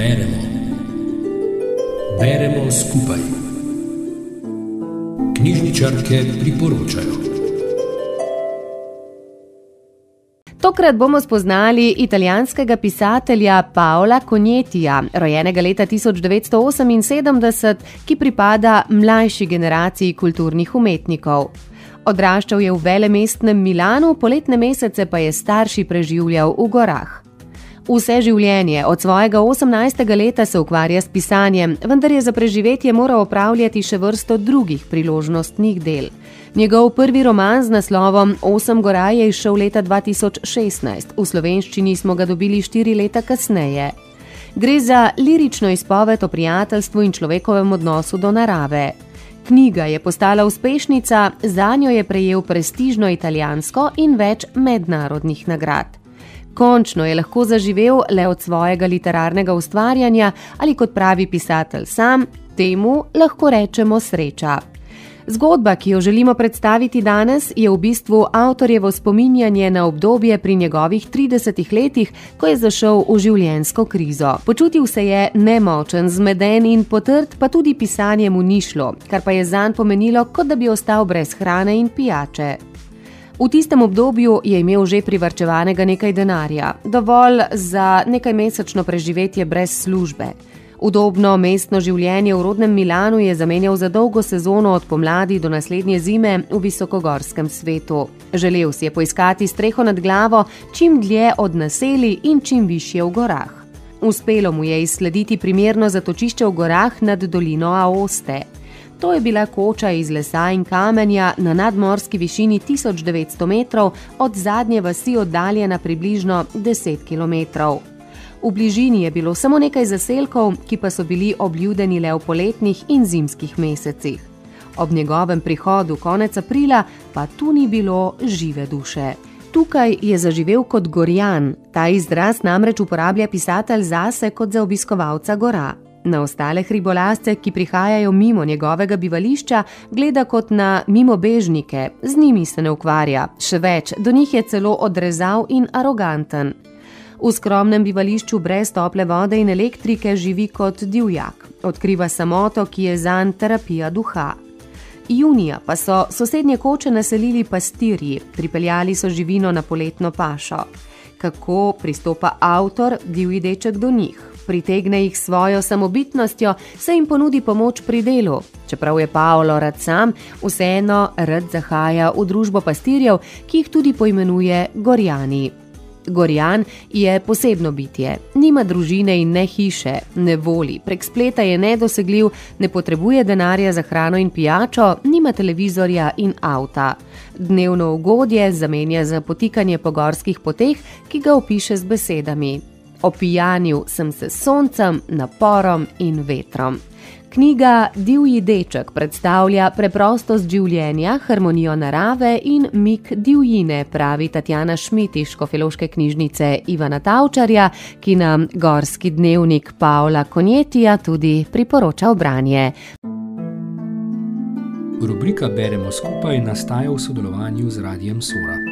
Beremo. Beremo skupaj. Knjižničarke priporočajo. Tokrat bomo spoznali italijanskega pisatelja Paola Conjetija, rojenega leta 1978, ki pripada mlajši generaciji kulturnih umetnikov. Odraščal je v velemestnem Milanu, poletne mesece pa je starši preživljal v gorah. Vse življenje, od svojega 18. leta se ukvarja s pisanjem, vendar je za preživetje moral opravljati še vrsto drugih priložnostnih del. Njegov prvi roman z naslovom Osem gora je izšel leta 2016, v slovenščini smo ga dobili štiri leta kasneje. Gre za lirično izpoved o prijateljstvu in človekovem odnosu do narave. Knjiga je postala uspešnica, za njo je prejel prestižno italijansko in več mednarodnih nagrad. Končno je lahko zaživel le od svojega literarnega ustvarjanja ali kot pravi pisatelj sam, temu lahko rečemo sreča. Zgodba, ki jo želimo predstaviti danes, je v bistvu avtorjevo spominjanje na obdobje pri njegovih 30 letih, ko je zašel v življenjsko krizo. Počutil se je nemočen, zmeden in potrt, pa tudi pisanje mu ni šlo, kar pa je zanj pomenilo, kot da bi ostal brez hrane in pijače. V tistem obdobju je imel že privrčevanega nekaj denarja, dovolj za nekaj mesečno preživetje brez službe. Udobno mestno življenje v rodnem Milanu je zamenjal za dolgo sezono od pomladi do naslednje zime v visokogorskem svetu. Želel si je poiskati streho nad glavo čim dlje od naselij in čim više v gorah. Uspelo mu je izslediti primerno zatočišče v gorah nad dolino Aoste. To je bila koča iz lesa in kamenja na nadmorski višini 1900 metrov, od zadnje vasi oddaljena približno 10 km. V bližini je bilo samo nekaj zaselkov, ki pa so bili obljudeni le v poletnih in zimskih mesecih. Ob njegovem prihodu konec aprila pa tu ni bilo žive duše. Tukaj je zaživel kot gorjan, ta izraz namreč uporablja pisatelj zase kot za obiskovalca gora. Na ostale hribolasce, ki prihajajo mimo njegovega bivališča, gleda kot na mimobežnike, z njimi se ne ukvarja, še več, do njih je celo odrezal in aroganten. V skromnem bivališču brez tople vode in elektrike živi kot divjak, odkriva samoto, ki je zanj terapija duha. Junija pa so sosednje koče naselili pastirji, pripeljali so živino na poletno pašo. Kako pristopa avtor, divji deček do njih? Pritegne jih svojo samobitnostjo, se jim ponudi pomoč pri delu. Čeprav je Paolo rad sam, vseeno rad zahaja v družbo pastirjev, ki jih tudi poimenuje Gorjani. Gorjan je posebno bitje, nima družine in ne hiše, ne voli, prek spleta je nedosegljiv, ne potrebuje denarja za hrano in pijačo, nima televizorja in avta. Dnevno ugodje zamenja za potikanje po gorskih poteh, ki ga opiše z besedami: Opijanil sem se soncem, naporom in vetrom. Knjiga Divji deček predstavlja preprostost življenja, harmonijo narave in mik divjine, pravi Tatjana Šmit iz Škofeloške knjižnice Ivana Tavčarja, ki nam gorski dnevnik Pavla Konjetija tudi priporoča branje. Rubrika Beremo skupaj nastaja v sodelovanju z Radijem Sora.